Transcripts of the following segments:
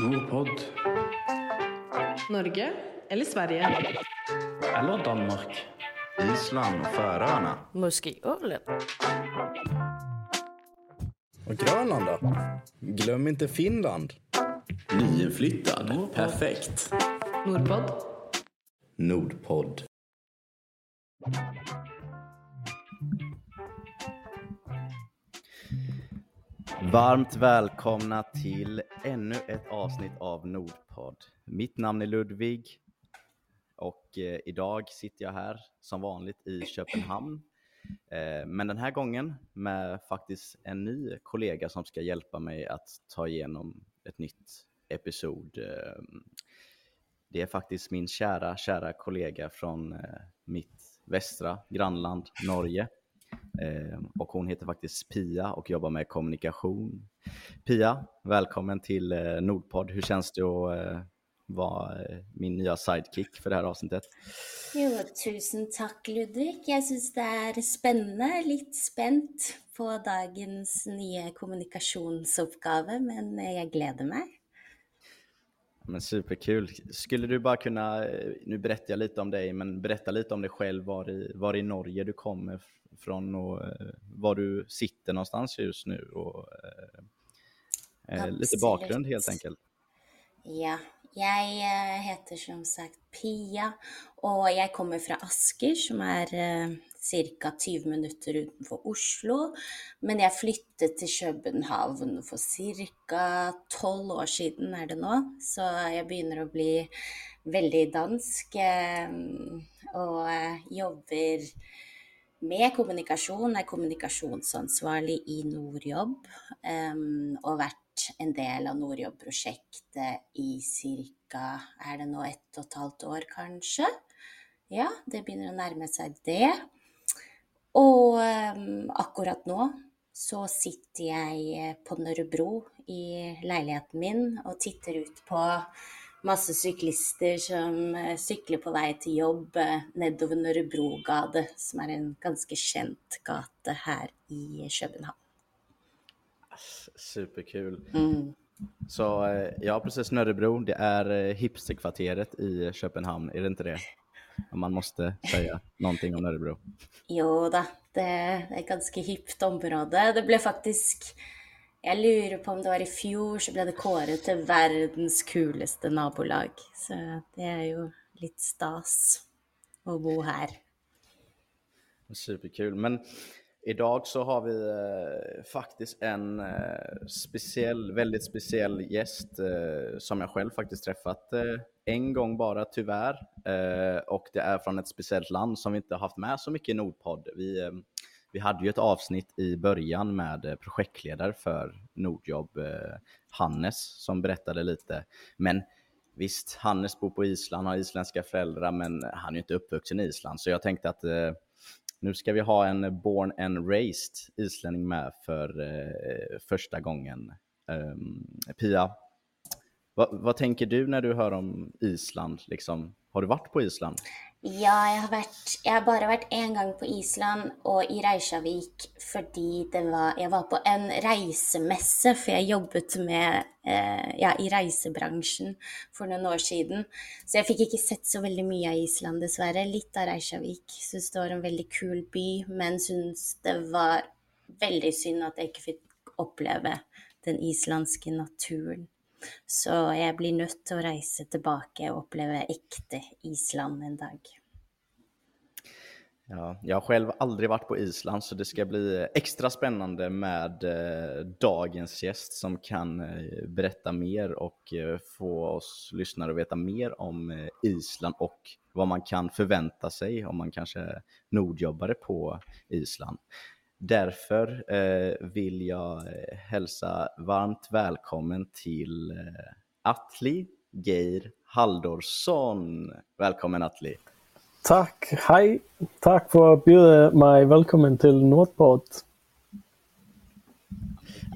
Nordpod. Norge eller Sverige? Eller Danmark. Island och Färöarna. Muskölen. Och Grönland då? Glöm inte Finland. Nyinflyttad. Perfekt. Nordpod. Nordpodd. Varmt välkomna till ännu ett avsnitt av Nordpodd. Mitt namn är Ludvig och eh, idag sitter jag här som vanligt i Köpenhamn. Eh, men den här gången med faktiskt en ny kollega som ska hjälpa mig att ta igenom ett nytt episod. Eh, det är faktiskt min kära, kära kollega från eh, mitt västra grannland Norge. Eh, och hon heter faktiskt Pia och jobbar med kommunikation. Pia, välkommen till Nordpod. Nordpodd. Hur känns det att eh, vara eh, min nya sidekick för det här avsnittet? Jo, tusen tack Ludvig. Jag syns det är spännande, lite spänt på dagens nya kommunikationsuppgave, men jag gläder mig. Men superkul. Skulle du bara kunna, eh, nu berättar jag lite om dig, men berätta lite om dig själv, var i, var i Norge du kommer från och eh, var du sitter någonstans just nu och eh, eh, lite bakgrund helt enkelt. Ja, jag heter som sagt Pia, och jag kommer från Asker, som är cirka 20 minuter utanför Oslo. Men jag flyttade till Köpenhamn för cirka 12 år sedan är det nu, så jag börjar att bli väldigt dansk eh, och eh, jobbar med kommunikation, är kommunikationsansvarig i Nordjobb um, och varit en del av Nordjobb-projektet i cirka, är det nu ett och ett halvt år kanske? Ja, det börjar närma sig det. Och um, akkurat nu så sitter jag på Norrbro i lägenheten min och tittar ut på masse cyklister som eh, cyklar på väg till jobb eh, nedover Norrbrogade, som är en ganska känd gata här i Köpenhamn. Superkul. Mm. Så eh, ja, precis Nörrebro, det är eh, hipsterkvarteret i Köpenhamn, är det inte det? Om man måste säga någonting om Nörrebro. Jo da, det är ett ganska hippt område. Det blev faktiskt, jag lurer på om det var i fjol, så blev det kåret till världens coolaste nabolag. Så det är ju lite stas att bo här. Superkul. Men idag så har vi eh, faktiskt en eh, speciell, väldigt speciell gäst eh, som jag själv faktiskt träffat eh, en gång bara tyvärr. Eh, och det är från ett speciellt land som vi inte har haft med så mycket i Nordpodd. Vi, eh, vi hade ju ett avsnitt i början med eh, projektledare för Nordjobb, eh, Hannes, som berättade lite. Men visst, Hannes bor på Island, har isländska föräldrar, men han är ju inte uppvuxen i Island. Så jag tänkte att eh, nu ska vi ha en born and raised islänning med för eh, första gången. Eh, Pia, vad, vad tänker du när du hör om Island? Liksom, har du varit på Island? Ja, jag har, varit, jag har bara varit en gång på Island och i Reykjavik fordi det var, jag var på en resemässa för jag jobbat med, eh, ja, i resebranschen för några år sedan. Så jag fick inte sett så väldigt mycket av Island dessvärre, lite av Reykjavik. Syns det var en väldigt kul by, men syns det var väldigt synd att jag inte fick uppleva den isländska naturen. Så jag blir nödt att resa tillbaka och uppleva äkta Island en dag. Ja, jag har själv aldrig varit på Island så det ska bli extra spännande med eh, dagens gäst som kan eh, berätta mer och eh, få oss lyssnare att veta mer om eh, Island och vad man kan förvänta sig om man kanske är nordjobbare på Island. Därför eh, vill jag eh, hälsa varmt välkommen till eh, Atli Geir Haldorsson. Välkommen Atli! Tack, hej! Tack för att bjuda mig välkommen till Nordpodd.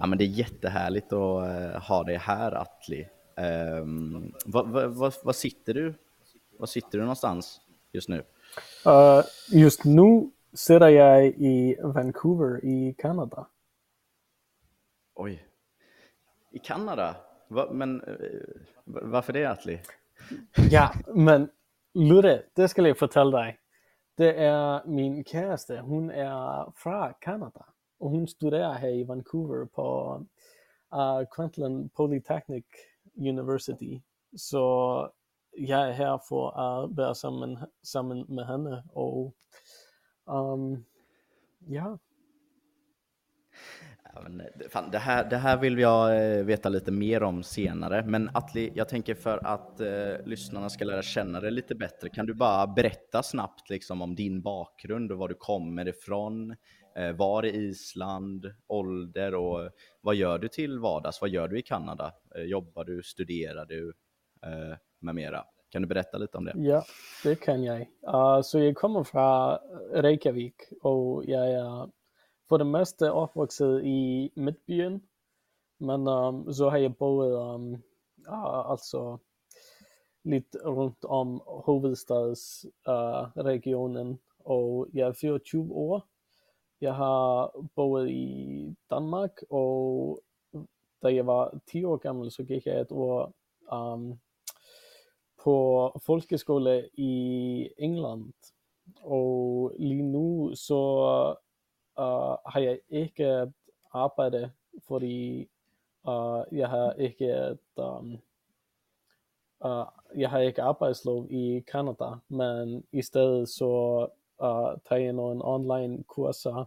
Ja, men det är jättehärligt att ha dig här Atli. Um, vad sitter du? Var sitter du någonstans just nu? Uh, just nu sitter jag i Vancouver i Kanada. Oj. I Kanada? Va, men eh, varför det Atli? Ja, men Ludde, det ska jag fortælle dig. Det är min kæreste, hun er fra Canada, og hun studerer her i Vancouver på uh, Queensland Polytechnic University. Så jeg er her for at være sammen, sammen med henne, og um, ja. Ja, men, eh, fan, det, här, det här vill jag eh, veta lite mer om senare, men Atli, jag tänker för att eh, lyssnarna ska lära känna dig lite bättre, kan du bara berätta snabbt liksom, om din bakgrund och var du kommer ifrån, eh, var i Island, ålder och eh, vad gör du till vardags? Vad gör du i Kanada? Eh, jobbar du, studerar du eh, med mera? Kan du berätta lite om det? Ja, det kan jag. Uh, så jag kommer från Reykjavik, och jag är för det mesta uppvuxen i Mittbyen, Men um, så har jag bott um, uh, altså litt om hovedstadsregionen, uh, och jag är 24 år. Jag har bott i Danmark, och när jag var 10 år gammal så gick jag ett år um, på folkeskole i England. och lige nu så uh, har jag inte et för uh, øh, jag har inte um, øh, uh, jag har inte arbetslov i Kanada, men istället så uh, tar jag någon online kurser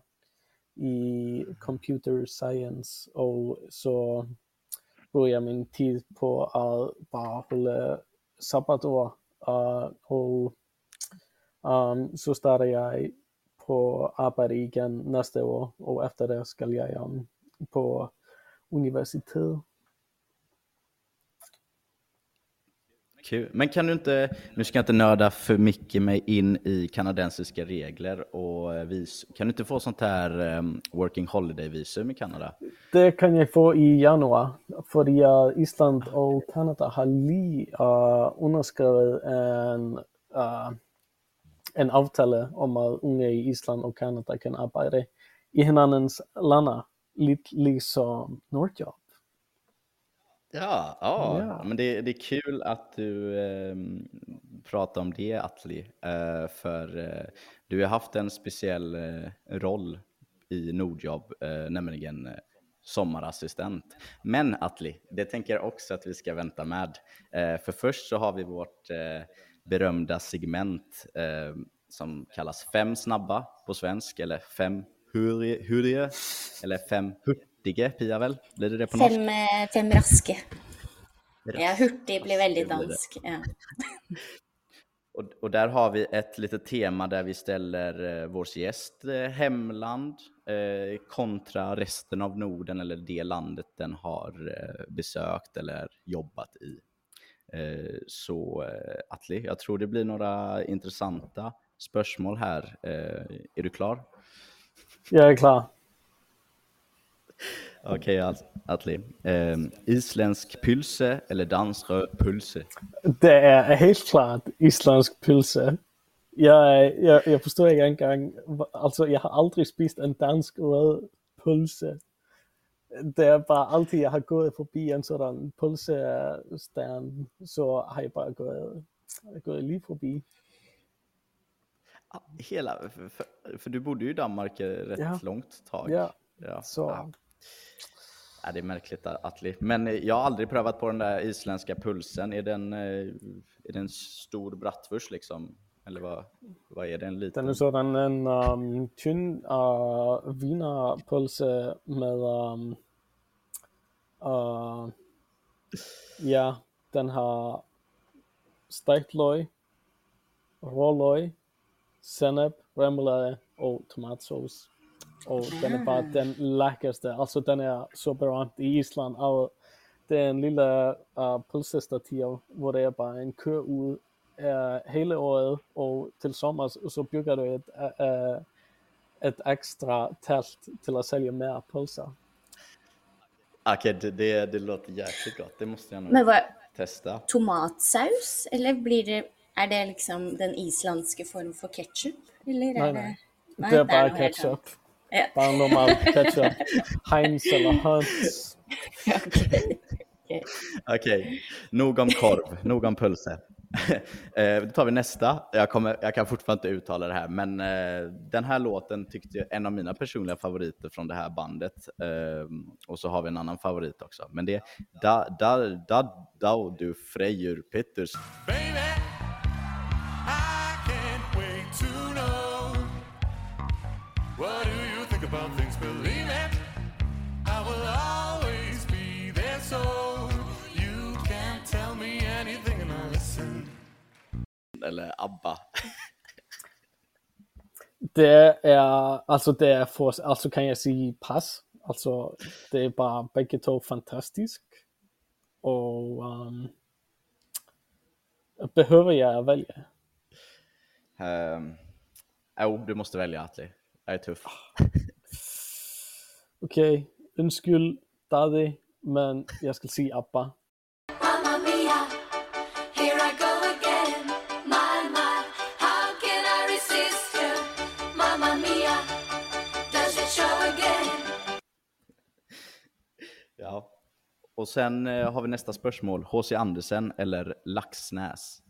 i computer science, och så bruger min tid på att bara hålla sabbatår, uh, eh, um, ehm, så startar jag på arbete igen nästa år, och efter det ska jag um, på universitet. Kul. Men kan du inte, nu ska jag inte nörda för mycket mig in i kanadensiska regler och eh, vis, kan du inte få sånt här um, working holiday visum i Kanada? Det kan jag få i januari, för uh, Island och Kanada har lige uh, underskrivit en, uh, en avtal om att unga i Island och Kanada kan arbeta i hinandens lande, lite liksom Norge. Ja, ja, Ja. men det, det är kul att du eh, pratar om det Atli, eh, för eh, du har haft en speciell eh, roll i Nordjobb, eh, nämligen eh, sommarassistent. Men Atli, det tänker jag också att vi ska vänta med. För först så har vi vårt berömda segment som kallas Fem snabba på svensk, eller Fem hurige, hurige eller Fem hurtige, Pia väl? Blir det det på norsk? Fem, eh, fem raske. Ja, hurtig blir väldigt dansk. Ja. Och, och där har vi ett litet tema där vi ställer eh, vår gäst eh, hemland eh, kontra resten av Norden eller det landet den har eh, besökt eller jobbat i. Eh, så eh, Atli, jag tror det blir några intressanta spörsmål här. Eh, är du klar? Jeg er klar. Okej At- Atli. Eh, isländsk pylse eller dansrød pølse? Det er helt klart islandsk pølse. Jeg, jeg, jeg forstår ikke engang, hva- altså jeg har aldrig spist en dansk rød pølse. Det er bare altid, jeg har gået forbi en sådan pølsestand, så har jeg bare gået, gået lige forbi. Ja, Hela, för, för, du bodde ju i Danmark rätt Ja. långt tag. Ja, Ja, så ja. Ja, det är märkligt Atli. Men eh, jag har aldrig prövat på den där isländska pulsen. Är den, eh, är den stor bratwurst liksom? Eller vad, vad är det? En liten? den är sådan en um, tunn uh, vinerpølse med, um, uh, ja, den har stegt rå råløg, senap, remoulade och tomatsås. Og den er bare den lækreste. Altså, den er så berømt i Island. Og det er en lille uh, pølsestativ, hvor det er bare en kør ud uh, hele året, og til sommer så bygger du et, uh, et ekstra telt til at sælge mere pølser. Okej, det, det, det låter jäkligt gott. Det måste jag nog Men vad, testa. tomatsaus, eller blir det, är det liksom den isländska form för ketchup? Eller är Nej, det... nej. Nej, Det noe helt ketchup. Normal ketchup. Heinz eller Hans. Okej. Okej. Okej, nog om korv, nog om pölse. Eh, Då tar vi nästa. Jag, kommer, jag kan fortfarande inte uttala det här, men eh, den här låten tyckte jag är en av mina personliga favoriter från det här bandet. Eh, och så har vi en annan favorit också. Men det är Da, da, da, da du Freyur Petters. Baby. What do you think about things? Believe it, I will always be there so you can't tell me anything and I'll listen. Eller ABBA. Det är, alltså det är för, alltså kan jag säga pass. Alltså det är bara bägge två fantastisk. Och um, behöver jag välja? Um, jo, du måste välja Atli. Jag är tuff. Okej, undskyld Daddy, men jag ska säga ABBA. Ja. Och sen eh, har vi nästa spörsmål. H.C. Andersen eller Laxnäs?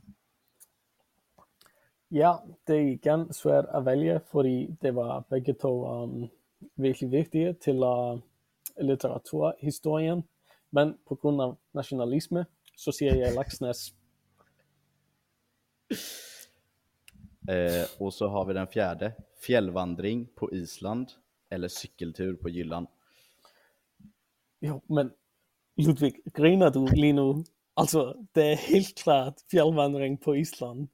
Ja, det är igen svårt att välja för det var bägge två um, verkligen viktiga till uh, litteraturhistorien. Men på grund av nationalism så ser jag Laxnäs. Eh, och så har vi den fjärde. Fjällvandring på Island eller cykeltur på Jylland. Jo, men Ludvig, grinar du Lino? Alltså, det är helt klart fjällvandring på Island.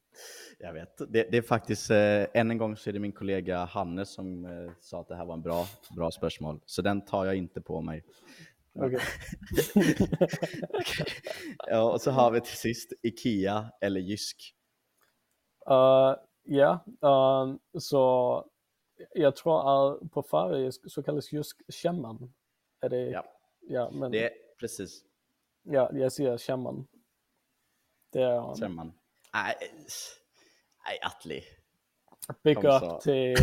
Jag vet. Det, det är faktiskt, eh, än en gång så är det min kollega Hannes som eh, sa att det här var en bra, bra spörsmål. Så den tar jag inte på mig. Okej. Ja, och så har vi till sist Ikea eller Jysk. Uh, ja, um, så jag tror att på färöisk så kallas just kämman. Är det? Ja. Ja, men Det är precis, ja, jag säger kämman. Det är um, säger man. Nej, nej Atli. big kom up så. till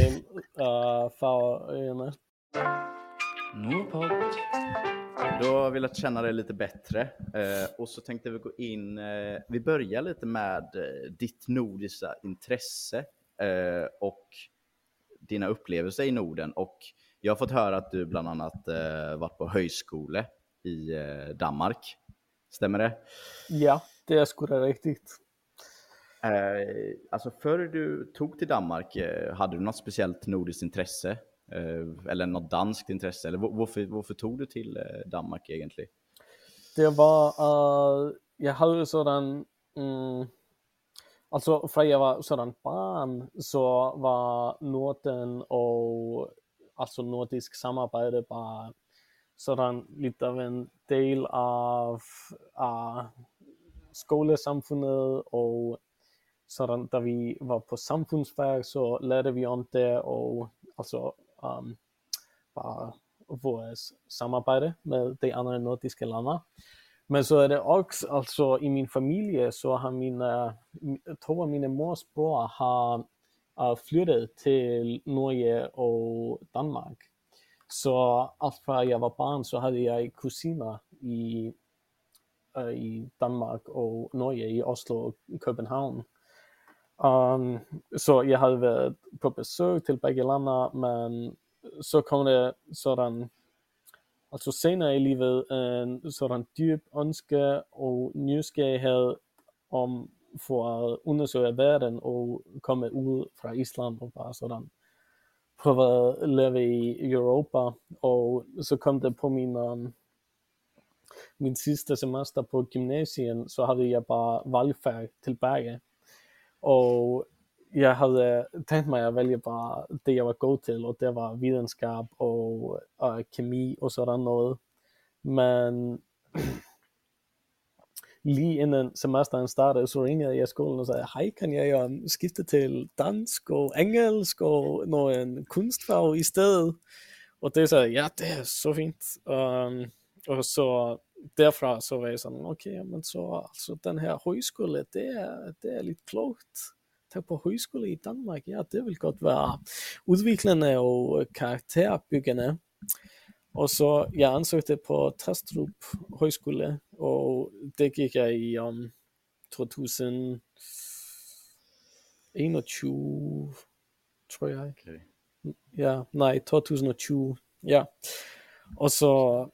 uh, Färöarna. Nordpodd. Då har vi lärt känna dig lite bättre eh, och så tänkte vi gå in, eh, vi börjar lite med eh, ditt nordiska intresse eh, och dina upplevelser i Norden och jag har fått höra att du bland annat eh, varit på högskole i eh, Danmark. Stämmer det? Ja, det är skulle riktigt. Eh, alltså förr du tog till Danmark, eh, hade du något speciellt nordiskt intresse? Eh, eller något danskt intresse? Eller var- varför, varför tog du till eh, Danmark egentligen? Det var, uh, jag hade sådan, mm, alltså för jag var sådan barn så var Norden och alltså nordisk samarbete bara sådan lite av en del av uh, skolesamfundet och sådan där vi var på samfundsfag så lärde vi om det och alltså um, bara vårt samarbete med de andra nordiska länderna. Men så är det också, alltså i min familj så har mina, två av mina mors bror har ah, uh, flyttat till Norge och Danmark. Så allt från jag var barn så hade jag kusiner i, eh, i Danmark och Norge, i Oslo och Köpenhamn. Um, så jag hade varit på besök till bägge länderna men så kom det sådan alltså senare i livet en sådan djup önska och nyfikenhet om för att undersöka världen och komma ut från Island och bara sådan pröva att leva i Europa och så kom det på min um, min sista semester på gymnasiet så hade jag bara valfärg tillbaka och jag hade tänkt mig att välja bara det jag var god till och det var vetenskap och uh, kemi och sådant. Men lige innan semestern startade så ringde jag skolan och sa hej kan jag göra skifte till dansk och engelsk och någon konstfag istället? Och det sa ja det är så fint. Um, och så därifrån så var jag sån okej okay, men så alltså den här högskolan det är, det är lite klokt ta på högskola i Danmark, ja det vill gott vara utvecklande och karaktärbyggande. Och så jag ansökte på Tastrup högskola och det gick jag i um, 2021 tror jag. Okej. Ja, nej, 2020. Ja. Och så,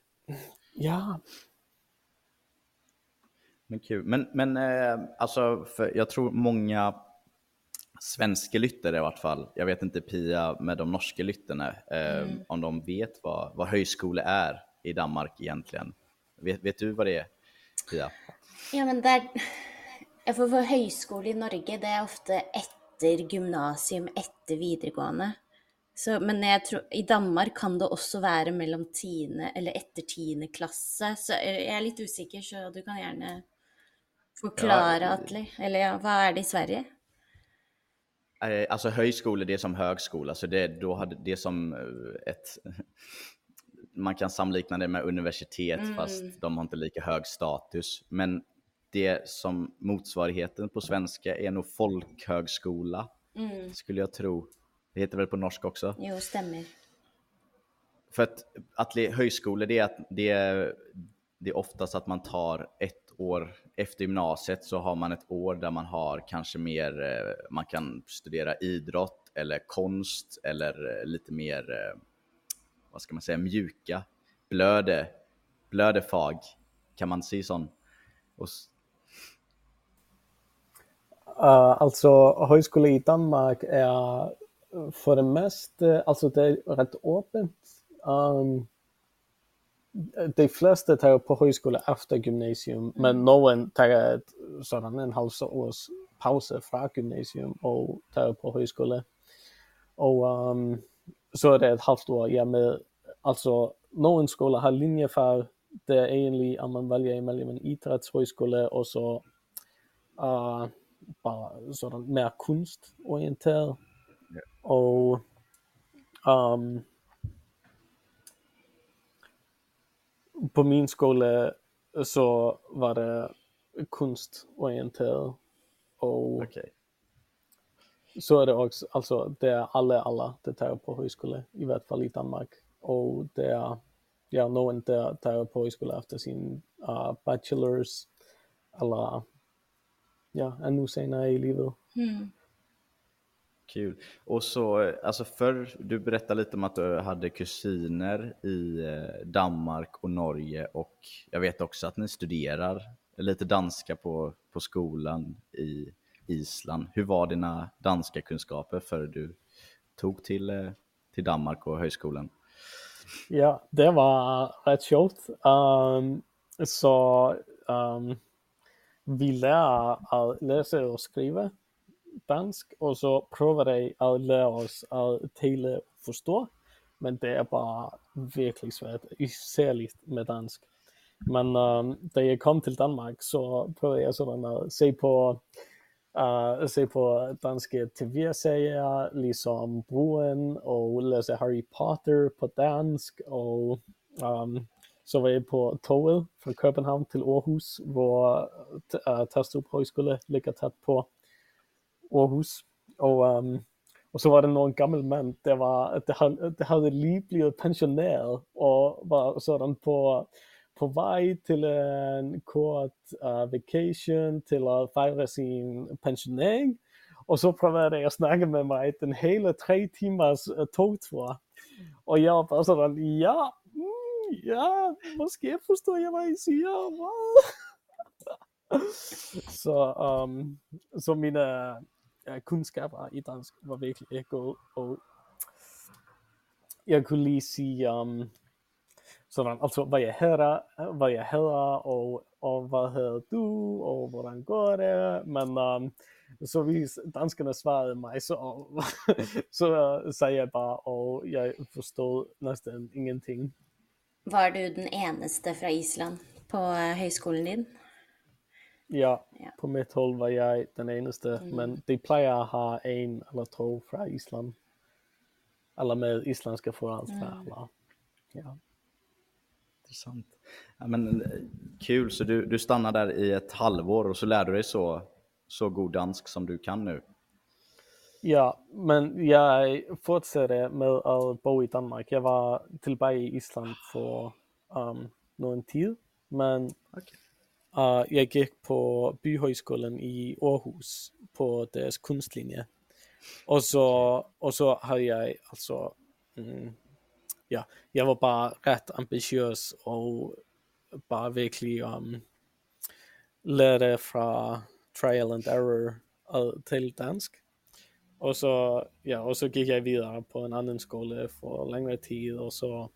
ja, Men kul. Men, men eh, alltså, för jag tror många svenska lyttere i vart fall, jag vet inte Pia med de norska lytterna, eh, om de vet vad, vad högskola är i Danmark egentligen. Vet, vet du vad det är, Pia? Ja, men det er ja, For for høyskole i Norge, det er ofte etter gymnasium, etter videregående. Så, men jeg tror, i Danmark kan det også være mellom tiende eller etter tiende klasse. Så jeg er litt usikker, så du kan gjerne forklare, Ja, Atle. Eller ja, hva er det i Sverige? Eh, Alltså högskola, det är som högskola, så det, då hade det som eh, ett... Man kan samlikna det med universitet, fast de har inte lika hög status. Men det som motsvarigheten på svenska är nog folkhögskola, skulle jag tro. Det heter väl på norska också? Jo, stemmer. För att, att högskola, det är, att det, är, det är oftast att man tar ett år efter gymnasiet så har man ett år där man har kanske mer, eh, man kan studera idrott eller konst eller eh, lite mer, eh, vad ska man säga, mjuka, blöde, blödefag, kan man säga sån? Och, Uh, alltså högskola i Danmark är för det mesta, alltså det är rätt öppet. Um, de flesta tar på högskola efter gymnasium, men någon tar ett sådan en halv års paus från gymnasium och tar på högskola. Och um, så är det ett halvt år ja, med, alltså någon skola har linjefag, det är egentligen att man väljer mellan en idrottshögskola och så uh, bara sådan mer kunstorienterad. Och um, på min skola så var det kunstorienterat. Och okej. så är det också, alltså det är alla, alla det tar på högskola, i vart fall i Danmark. Och det är, ja, någon där tar på högskola efter sin uh, bachelors eller ja, ännu senare i livet. Kul. Och så, eh, alltså förr, du berättade lite om att du hade kusiner i eh, Danmark och Norge och jag vet också att ni studerar lite danska på, på skolan i Island. Hur var dina danska kunskaper före du tog till, eh, till Danmark och högskolan? Ja, det var rätt sjovt. Um, ehm, så um, vi lär att läsa och skriva dansk och så prövade jag att lära oss att tala och förstå. Men det är bara verkligen svårt, särskilt med dansk. Men um, da jeg kom til Danmark, så prøvede jeg sådan at se på, uh, se på danske tv-serier, ligesom Broen og læse Harry Potter på dansk, og um, så var jeg på toget fra København til Aarhus, hvor uh, Tastrup Højskole ligger tæt på Aarhus. Og, um, ehm, og så var det någon gammal man, der, var, det, havde, det havde lige blevet pensioneret, og var sådan på, på vej til en kort uh, vacation, til at fejre sin pensionering. Og så prøvede jeg at snakke med mig den hele tre timers eh, uh, togtur. Og jeg var bare sådan, ja, mm, ja, måske forstår jeg, hvad I siger. Wow. så, um, så mine kunskaper i dansk var virkelig gode, og jeg kunne lige sige, um, sådan, altså hvad jeg hedder, hvad jeg hedder, og, og hvad hedder du, og hvordan går det, men um, så hvis danskerne svarede mig, så, så øh, sagde jeg bare, og jeg forstod næsten ingenting. Var du den eneste fra Island på øh, högskolan din? Ja, Ja. på mitt hold var jeg den eneste, men de plejer at have en eller to fra Island. Eller med islandske forældre. Eller, ja. Intressant. Ja, men, eh, kul, så du, du stannar där i ett halvår och så lär du dig så, så god dansk som du kan nu. Ja, men jeg fortsatte med at bo i Danmark. Jeg var tilbage i Island for um, nogen tid, men Okej uh, jag gick på Byhögskolan i Århus på deras konstlinje och så, och så havde jag alltså, mm, ja, jag var bara rätt ambitiös och bara verkligen um, lärde från trial and error uh, till dansk. Och så, ja, och så gick jag vidare på en annan skola för längre tid, och så,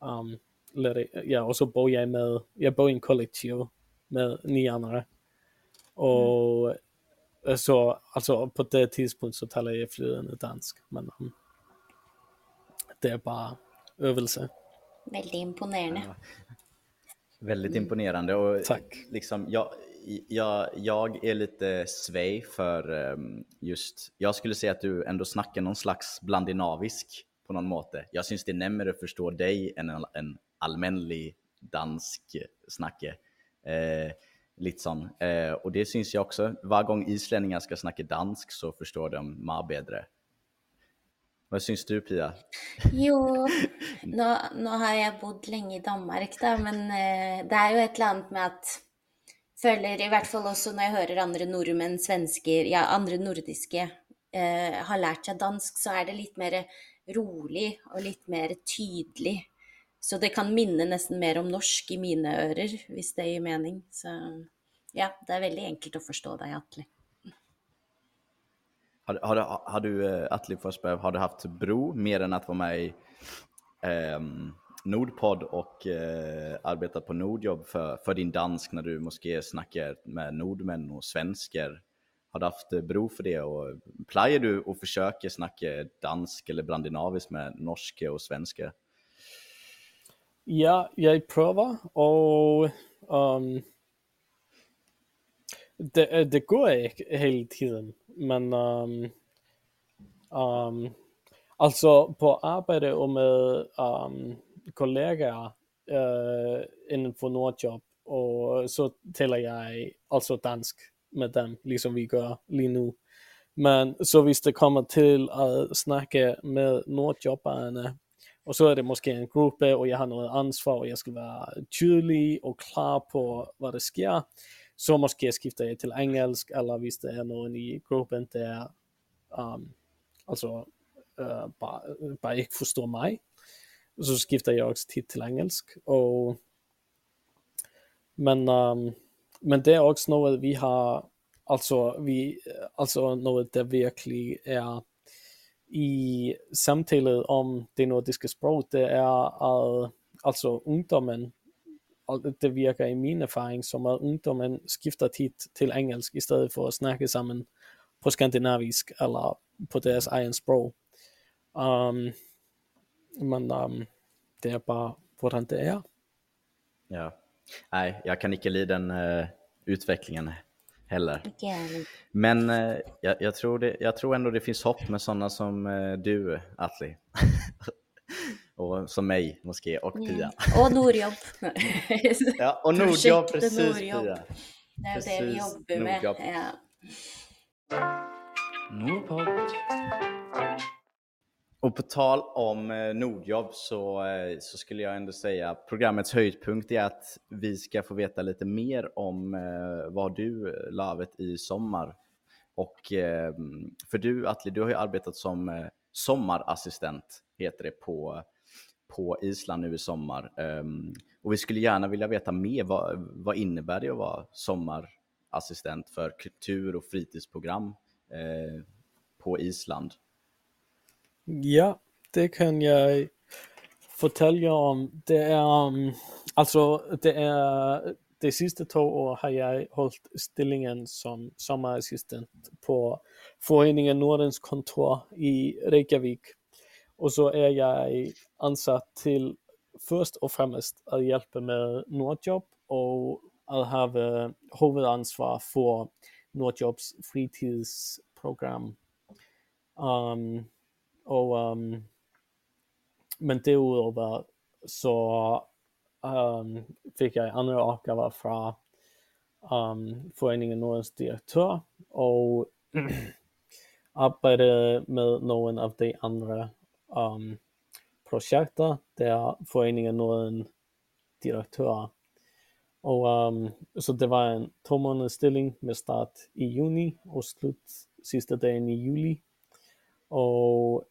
um, lärde, ja, och så bor jag med, jag bor i en kollektiv med ni andre. Og mm. så, altså på det tidspunkt så taler jeg flydende dansk, men um, det er bare øvelse. Veldig imponerende. Väldigt imponerande och Tack. liksom, jag, jag, jag är lite svej för ehm, just, jag skulle säga att du ändå snackar någon slags blandinavisk på någon måte. Jag syns det är närmare att förstå dig än en, en allmänlig dansk snacke. Eh, lite sån. Eh, och det syns jag också, varje gång islänningar ska snacka dansk så förstår de mig bättre. Vad syns du Pia? Jo, nå har jeg bodd lenge i Danmark, da, men eh, det er jo et eller annet med at Føler i hvert fall også når jeg hører andre nordmenn, svensker, ja, andre nordiske eh, har lært seg dansk, så er det litt mer rolig og litt mer tydelig. Så det kan minne nästan mer om norsk i mina öron, om det gir mening. Så ja, det är väldigt enkelt att förstå dig, Atle. Har, har, har du, eh, Atli Forsberg, har du haft bro mer än att vara med i eh, Nordpodd och eh, arbeta på Nordjobb för, för din dansk när du måske snackar med nordmän och svenskar? Har du haft eh, bro för det och plejer du att försöka snacka dansk eller brandinavisk med norska och svenska? Ja, jag prövar och um, det, det går hela tiden, men um, um, alltså på arbete och med um, kollegaer uh, eh, inden for Nordjob, så talar jag alltså dansk med dem, liksom vi gör lige nu. Men så visst det kommer till att snacka med nordjobbarna och så är det måske en grupp och jag har något ansvar, och jag ska vara tydlig och klar på, vad det sker, så måske jag jeg till engelsk, eller om det är någon i gruppen, där um, alltså, uh, bara, bara inte förstår mig, så skiftar jag också tid till engelsk. Och, men, um, men det är också något vi har, alltså vi, alltså något där verkligen är i samtalet om det nordiska språket, det øh, är att alltså ungdomen, det verkar i min erfaring som att ungdomen skiftar tid till engelsk, istället för att snacka samman på skandinavisk eller på deras egen språk. Um, men um, det är bara hur det är. Ja. Nej, jag kan inte lida den øh, uh, utvecklingen heller. Men eh, jag, jag, tror det, jag tror ändå det finns hopp med sådana som eh, du, Atli. och som mig, måske, och Pia. Og Nordjobb. Ja, och Nordjobb, precis Nordjobb. Pia. Det er jo det vi Precis, jobber med. Nordjobb. Ja. Nordpod. Och på tal om eh, Nordjobb så, eh, så skulle jag ändå säga programmets höjdpunkt är att vi ska få veta lite mer om eh, vad du lavet i sommar. Och för du Atli, du har ju arbetat som sommarassistent, heter det på, på Island nu i sommar. Ehm, och vi skulle gärna vilja veta mer, vad, vad innebär det att vara sommarassistent för kultur och fritidsprogram på Island? Ja, det kan jag fortælle om. Det är, um, alltså, det är, de sista två åren har jag hållit stillingen som sommarassistent på Föreningen Nordens kontor i Reykjavik. Och så är jag ansatt till först och främst att hjälpa med NordJobb och att ha huvudansvar för Nordjobs fritidsprogram. Um, och, um, men så um, fick jag andra uppgifter från um, Föreningen Nordens Direktör och arbetade med någon av de andra um, projekten där Föreningen Norden direktör. Och, um, så det var en tvåmånadersställning med start i juni och slut sista dagen i juli. Och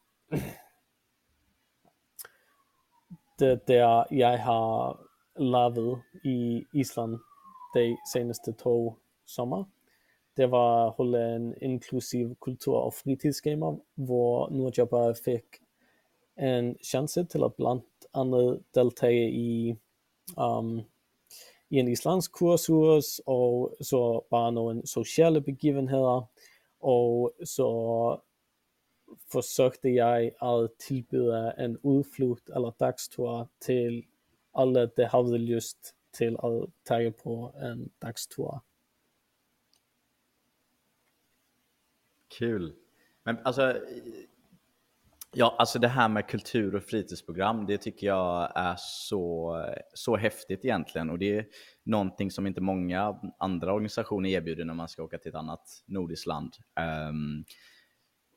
det der jeg har lavet i Island de seneste to sommer, det var at holde en inklusiv kultur- og fritidsgamer, hvor nordjobbere fik en chance til at blandt andet deltage i, um, i en islandsk kursus, og så bare några sociala begivenheter og så forsøgte jeg at tilbyde en udflugt eller dagstur til alle, der havde lyst til at tage på en dagstur. Kul. Men alltså, ja, alltså det här med kultur och fritidsprogram, det tycker jag är så, så häftigt egentligen. Och det är någonting som inte många andra organisationer erbjuder när man ska åka till ett annat nordiskt land. Um,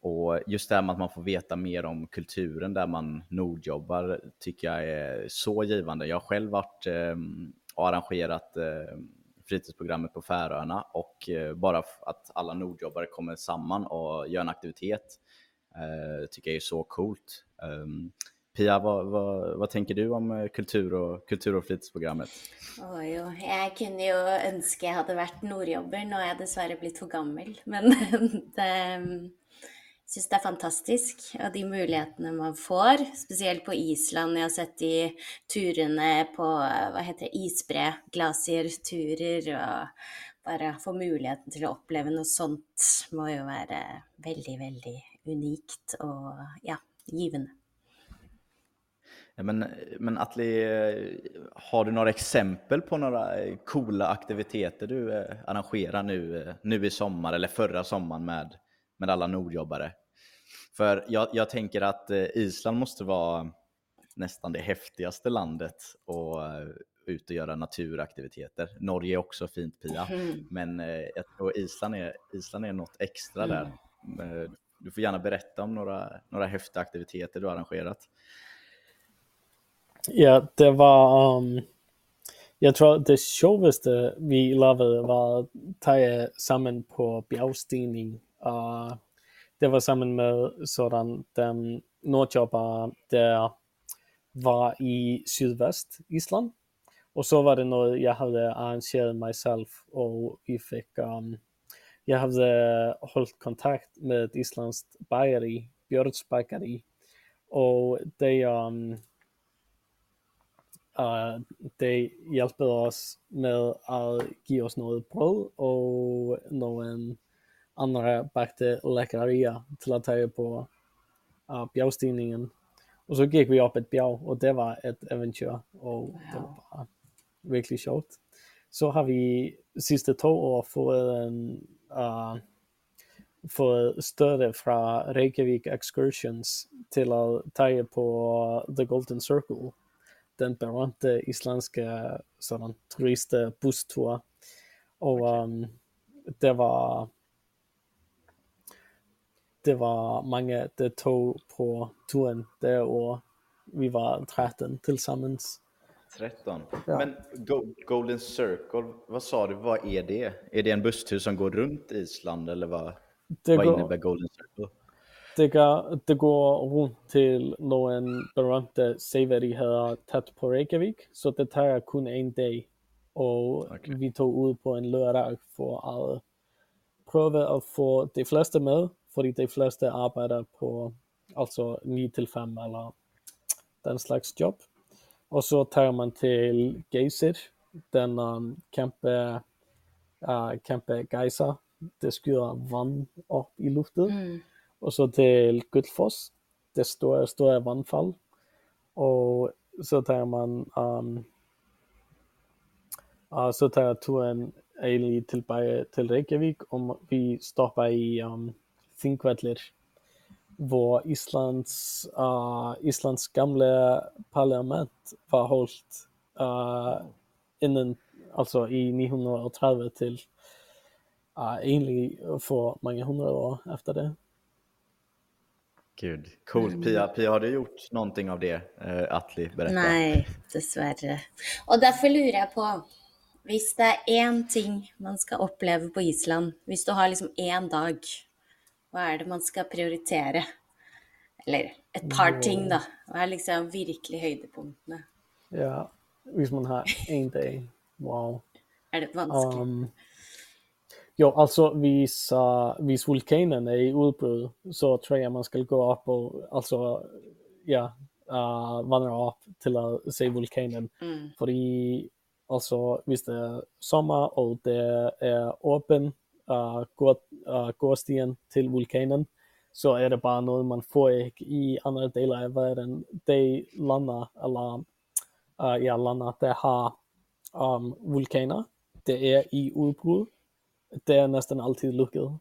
och just det här med att man får veta mer om kulturen där man nordjobbar tycker jag är så givande. Jag har själv varit eh, och arrangerat eh, fritidsprogrammet på Färöarna och eh, bara att alla nordjobbare kommer samman och gör en aktivitet eh, tycker jag är så coolt. Ehm, Pia, vad, vad, vad tänker du om eh, kultur och kultur och fritidsprogrammet? Oh, jo, Jag kunde ju önska jag hade varit nordjobber. Nu har jag dessvärre blivit för gammal. Men det ehm, syns det er fantastisk, og de mulighetene man får. Spesielt på Island. Jeg har sett de turene på hva heter det, isbre, glasierturer, og bare få muligheten til å oppleve noe sånt må jo være veldig, veldig unikt og ja, givende. Ja, men, men Atli, eh, har du några exempel på några eh, coola aktiviteter du eh, arrangerar nu, nu i sommar eller förra sommaren med, med alla nordjobbare? För jag, jag tänker att eh, Island måste vara nästan det häftigaste landet att eh, ut och göra naturaktiviteter. Norge är också fint Pia, men eh, jag tror Island är, Island är något extra där. Eh, Du får gärna berätta om några, några häftiga aktiviteter du har arrangerat. Ja, det var... Um, jeg tror det sjoveste vi lavede var at tage sammen på bjergstigning. Uh, det var sammen med sådan den nordjobbere, där var i sydväst, Island. och så var det något jag hade arrangerat mig själv och vi fick, Um, jag hade hållit kontakt med ett isländskt bageri, Björns bageri, Och de... Um, ehm, Uh, eh, de hjälpte oss med att ge oss något bröd och någon andre bagte lækkerier til at tage på uh, bjergstigningen. Og så gik vi op et bjerg, og det var et eventyr, og det var bare virkelig. Så har vi sidste to år fået en uh, støtte fra Reykjavik Excursions til at tage på The Golden Circle den berømte islandske sådan turistbustur. Og um, det var det var mange, der tog på turen det år. Vi var 13 tillsammans. 13. Ja. Men Go- Golden Circle, vad sa du, vad är det? Är det en busstur som går runt Island eller vad, Det vad går, innebär Golden Circle? det, går, det går rundt til nogle berømte seværdigheder tæt på Reykjavik, så det tager kun en dag. Og Okay. vi tog ud på en lørdag for at prøve at få de fleste med, fordi de fleste arbejder på altså 9 til 5 eller den slags job. Og så tager man til Geysir, den um, kæmpe, uh, kæmpe geyser, det skyder vand op i luften. Og så til Gullfoss, det store, store vandfall. Og så tager man um, og så tager turen egentlig tilbage til Reykjavik, og vi stopper i um, Þingvellir, hvor Islands, uh, Islands gamle parlament var holdt uh, inden, altså i 930 til uh, egentlig for mange hundrede år efter det. Gud, coolt. Pia, Pia, har du gjort någonting av det? Eh, Atli, berätta. Nei, dessverre. Og derfor lurer jeg på, hvis det er én ting man skal oppleve på Island, hvis du har liksom én dag, hva er det man skal prioritere? Eller et par ting, da. Hva er liksom virkelig høydepunktene? Ja, hvis man har en dag. Wow. Er det vanskelig? Um, jo, altså hvis, uh, vulkanen er i udbrud, så tror jeg man skal gå op og altså, ja, uh, vandre op til at se vulkanen. Mm. Fordi altså, hvis det er sommer og det er åben uh, gå, uh, gåstien til vulkanen, så er det bare noget, man får i andre deler af verden. De lander, eller uh, ja, lander, der har um, vulkaner, det er i udbrud, det er næsten altid lukket.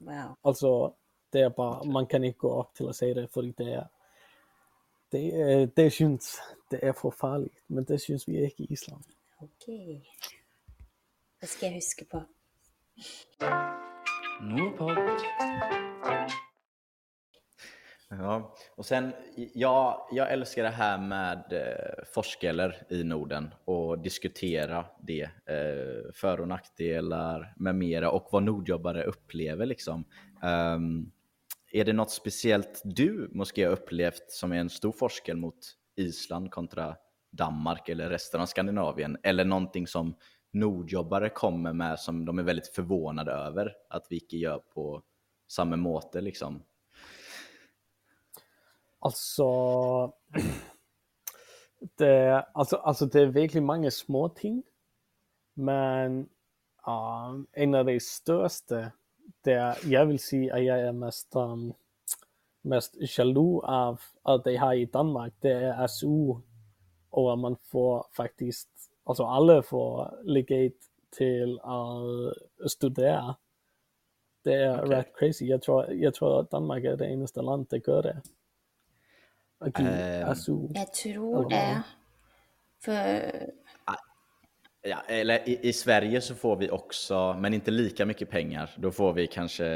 Wow. Altså, det er bare, man kan ikke gå op til at se det, fordi det er, det, er, det synes, det er for farligt, men det synes vi ikke i Island. Ok. Det skal jeg huske på. Nordpod. Ja, och sen, ja, jag älskar det här med eh, forskeller i Norden och diskutera det, eh, för och nackdelar med mera och vad nordjobbare upplever liksom. Um, är det något speciellt du måste har upplevt som är en stor forskel mot Island kontra Danmark eller resten av Skandinavien? Eller någonting som nordjobbare kommer med som de är väldigt förvånade över att vi inte gör på samma måte liksom? Alltså, det, alltså, alltså det är verkligen många små ting, men uh, en av de största, der jag vill säga att jag är mest, um, mest jaloux av at de har i Danmark, det är SU, och att man får faktiskt altså alle får legat til at studere. Det er Okay. ret crazy. Jeg tror, jeg tror, at Danmark er det eneste land, der gør det. At give Ehm, SU. Jeg tror Eller det. hva? For Ja, eller i, i Sverige så får vi också, men inte lika mycket pengar. Då får vi kanske,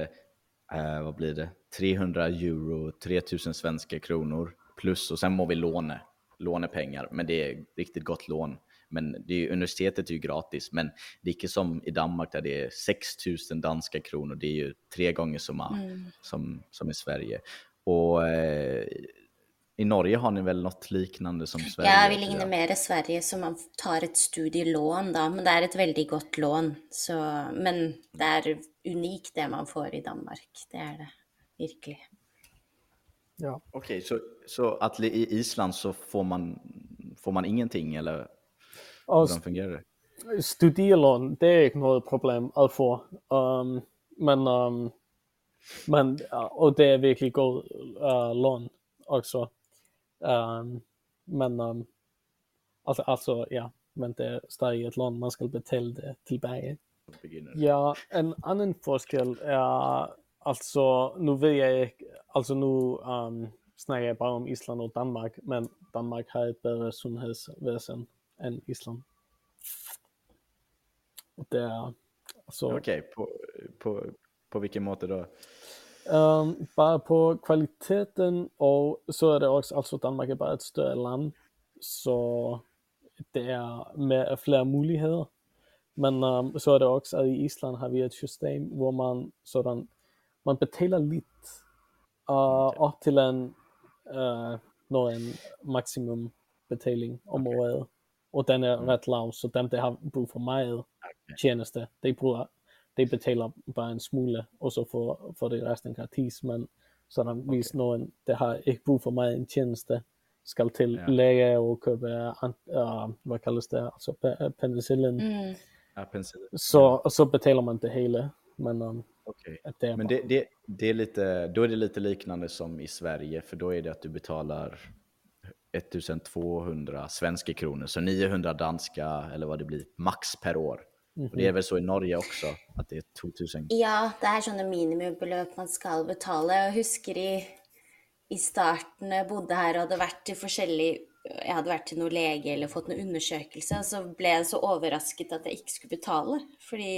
eh, vad blir det, 300 euro, 3000 svenska kronor plus och sen må vi låne, lånepengar. Men det är riktigt gott lån. Men det är, universitetet är ju gratis, men det är inte som i Danmark där det är 6000 danska kronor. Det är ju tre gånger så mycket som, som i Sverige. Och eh, i Norge har ni väl något liknande som Sverige? Ja, vi jag. mer Sverige, så man tar et studielån da, men det er et veldig godt lån. Så, men det er unikt det man får i Danmark, det er det virkelig. Ja. Okej, så, så att i Island så får man, får man ingenting eller Og hur fungerar det? studielån, det er ikke noget problem at få. Um, men, um, men, og det er virkelig god uh, lån også. Um, men, altså, altså, ja, men det er stadig et lån, man skal betale det. Beginner. Ja, en anden forskel er, altså, nu ved jeg ikke, altså nu um, snakker jeg bare om Island og Danmark, men Danmark har et bedre sundhedsvæsen end Island. Og det altså, Okej, på, på, på vilken måte då? um, bare på kvaliteten, og så er det også, altså Danmark er bare et større land, så det er med flere muligheder. Men um, så er det også, at i Island har vi et system, hvor man sådan, man betaler lidt uh, op til en, uh, når en maksimum betaling om Okay. året. Og den er ret lav, så dem, der har brug for meget tjeneste, de, bruger, de betaler bare en smule, og så får, får de resten gratis. Men sådan, hvis nogen, der har ikke brug for meget en tjeneste, skal til Ja. læge og købe, uh, hvad kaldes det, altså pe- penicillin, Mm. Ja, penicillin. så, og så betaler man det hele. Men um, Okej. at det Men det, det, det är lite, då är det lite liknande som i Sverige, för då är det att du betalar 1200 svenska kronor, så 900 danska eller vad det blir, max per år. Och det är väl så i Norge också, att det är 2000. Ja, det er sånne minimumbeløp man skal betale. Jeg husker i, i starten jeg bodde her og hadde vært til forskjellig Jeg hadde vært til noen lege eller fått noen undersøkelse, og så ble jeg så overrasket at jeg ikke skulle betale. Fordi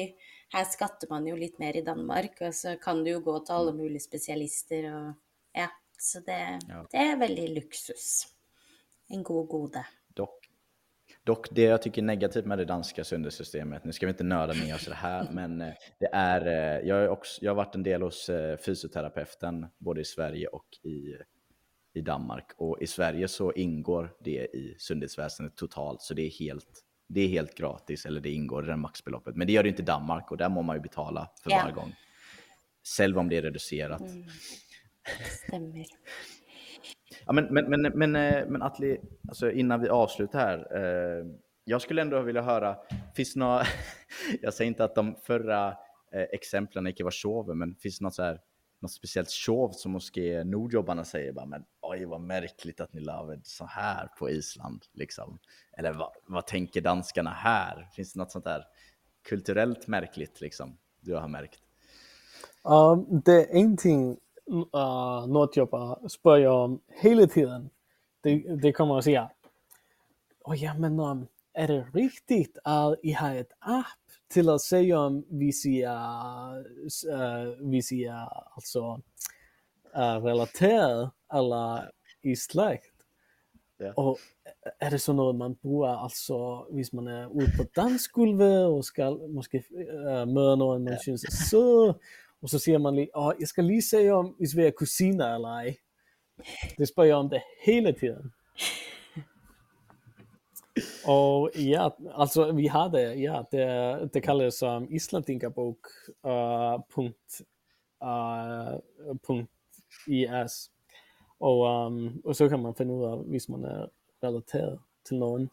her skatter man jo litt mer i Danmark, og så kan du jo gå til alle mulige spesialister og Ja, så det, Ja. det är väldigt luksus. En god gode. Dock, dock det jag tycker är negativt med det danska söndersystemet, nu ska vi inte nörda ner oss i det här, men eh, det är, eh, jag, har också, jag har varit en del hos eh, fysioterapeuten både i Sverige och i, i Danmark. Och i Sverige så ingår det i sundhetsväsendet totalt, så det är helt, det är helt gratis, eller det ingår i det maxbeloppet. Men det gör det inte i Danmark och där må man ju betala för Ja. varje gång. Själv om det är reducerat. Stämmer. Ja, men, men, men, men, eh, men Atli, alltså innan vi avslutar här. Eh, jag skulle ändå vilja höra, finns några, jag säger inte att de förra eh, exemplen inte var show, men finns det något, så här, något speciellt show som moské nordjobbarna säger bara, men oj vad märkligt att ni laver så här på Island, liksom. Eller vad, vad tänker danskarna här? Finns det något sånt där kulturellt märkligt, liksom, du har märkt? Um, det är en ting uh, nordjobbar spør jeg om hele tiden. Det, det kommer at sige, åh ja, men um, er det rigtigt, at I har et app til at se om hvis I er, uh, hvis I er altså uh, relateret eller i slægt? Ja. Og er det sådan noget, man bruger, altså hvis man er ude på dansgulvet og skal måske uh, møde nogen, man ja. synes er sød, och så ser man oh, jag ska lige se om, vi är kusiner eller ej. Det spör jag om det hela tiden. Och ja, alltså vi har det, ja, det, det kaldes um, islandingabok uh, eh, punkt, uh, punkt is. Och, um, och så kan man finna ut af, hvis man är relaterad till någon.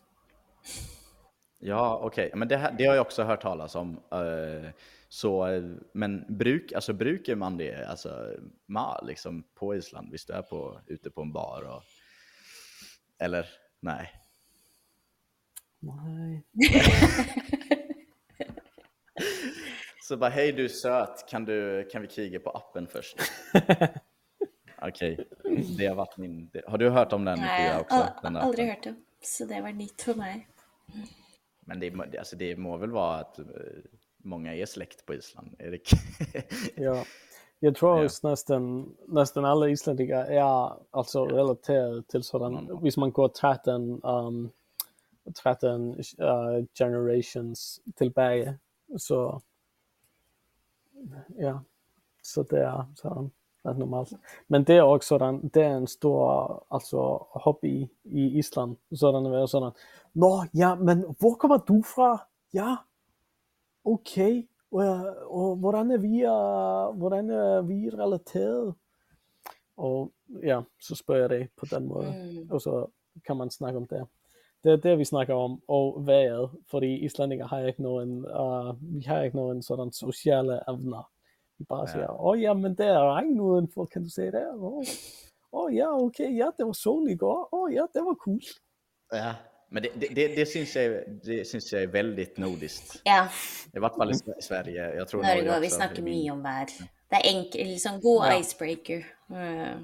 Ja, okej. Okay. Men det, här, det har jag också hört talas om. Uh, så, men bruk, alltså, brukar man det alltså, ma, liksom, på Island? Visst du är på, ute på en bar? Och, eller nej? Nej. Så bara, hej du är söt, kan, du, kan vi kriga på appen först? Okej, det har varit min... Det, har du hört om den Nej, också? har den aldrig appen? hört det. Så det var nytt för mig. Men det, må- det- alltså, det må väl vara att eh, många är släkt på Island? Är det... Ja. Jeg tror Ja. også næsten, næsten alle islændingar er altså relateret til sådan, hvis man går 13, um, 13 uh, generations tilbage, så ja, så det er sådan ret normalt. Men det er også sådan, det er en stor altså, hobby i Island, sådan at være sådan, Nå, ja, men hvor kommer du fra? Ja, okay, og, hvordan er vi, uh, hvordan er vi relateret? Og ja, så spørger jeg det på den måde, Mm. og så kan man snakke om det. Det er det, vi snakker om, og vejret, fordi islændingar har ikke nogen, uh, vi har ikke nogen sådan sociale evner. Vi bare Ja. siger, åh ja, men det er regn udenfor, kan du se det? Åh oh, ja, okay, ja, det var sol i går. Åh ja, det var cool. Ja, men det, det, det, det, syns jag, det syns jag är väldigt nordiskt. Ja, I vart fall i Sve- Sverige. Jag tror Norge, Norge vi snakker mye om vær. Det er enkel, liksom god Ja. icebreaker. Eh,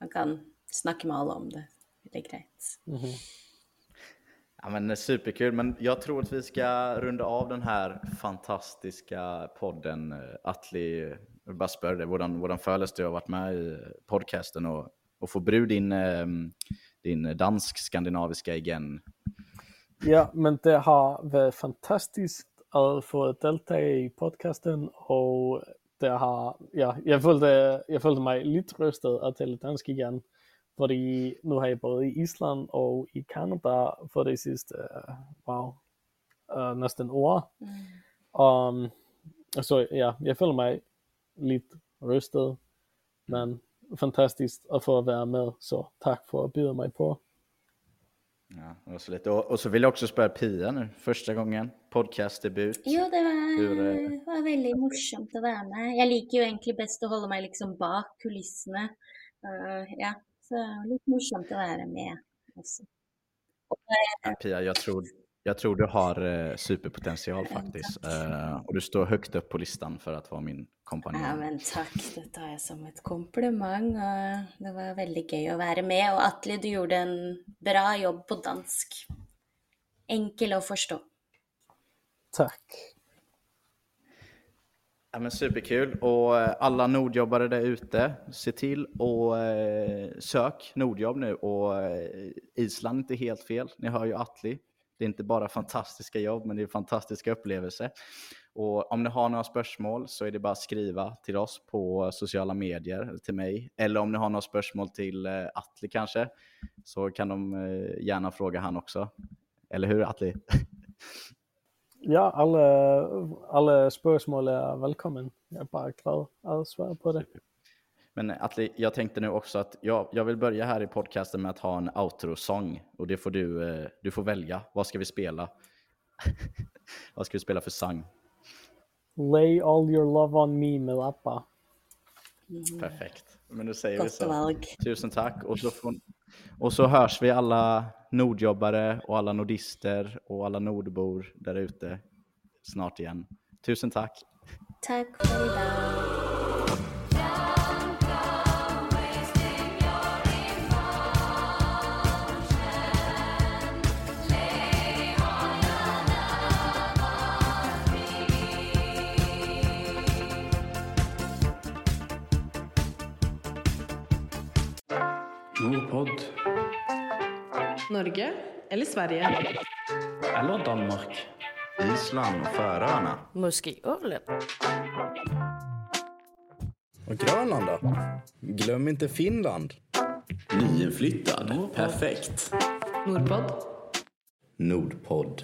Man kan snakke med alle om det. Det är greit. Ja, men superkul, men jag tror att vi ska runda av den här fantastiska podden. Atli, jag vill bara spöra dig, hvordan, hvordan føles det att ha varit med i podcasten och, och få bruge din, eh, din dansk-skandinaviska igen? Ja, men det har været fantastisk at få deltage i podcasten, og det har, ja, jeg følte, jeg følte mig lidt rystet at tale dansk igen, fordi nu har jeg både i Island og i Canada for det sidste, uh, wow, uh, næsten år. Um, så ja, jeg føler mig lidt rystet, men fantastisk at få være med, så tak for at byde mig på. Ja, det var så lite. Och, och så vill jag också spöra Pia nu, första gången, podcastdebut. Jo, det var, Hur, eh, var veldig morsomt å være med. Jeg liker jo egentlig best å holde meg liksom bak kulissene. Eh, ja, så det var litt morsomt å være med også. Ja, Pia, jag tror, jag tror du har eh, superpotential faktiskt. Eh, och du står högt upp på listan för att vara min kompanjon. Ja, men takk. Det tar jeg som et kompliment. Og det var veldig gøy å være med. Og Atle, du gjorde en bra jobb på dansk. Enkel å forstå. Tak. Ja, men superkul. Och eh, alla Nordjobbare där ute, se till och eh, sök Nordjobb nu. Och eh, Island är inte helt fel. Ni hör ju Atli. Det är inte bara fantastiska jobb, men det är fantastiska upplevelser. Och om ni har några spörsmål så är det bara att skriva till oss på sociala medier, eller till mig. Eller om ni har några spörsmål till eh, Atli kanske, så kan de eh, gärna fråga han också. Eller hur Atli? Ja, alle, alle spørsmål er velkommen. Jeg er bare glad at svare på det. Men Atli, jag tänkte nu också att jag, jag vill börja här i podcasten med att ha en outro-sång. Och det får du, eh, du får välja. Vad ska vi spela? Vad ska vi spela för sång? Lay all your love on me med Appa. Perfekt. Men då säger vi Gott så. valg. Tusen tack. Och så, får, och så hörs vi alla nordjobbare och alla nordister och alla nordbor där ute snart igen. Tusen tack. Tack för idag. Norge eller Sverige? Eller Danmark. Island och Färöarna. Muskölen. Och Grönland då? Glöm inte Finland. Nyinflyttad. Perfekt. Nordpod. Nordpodd.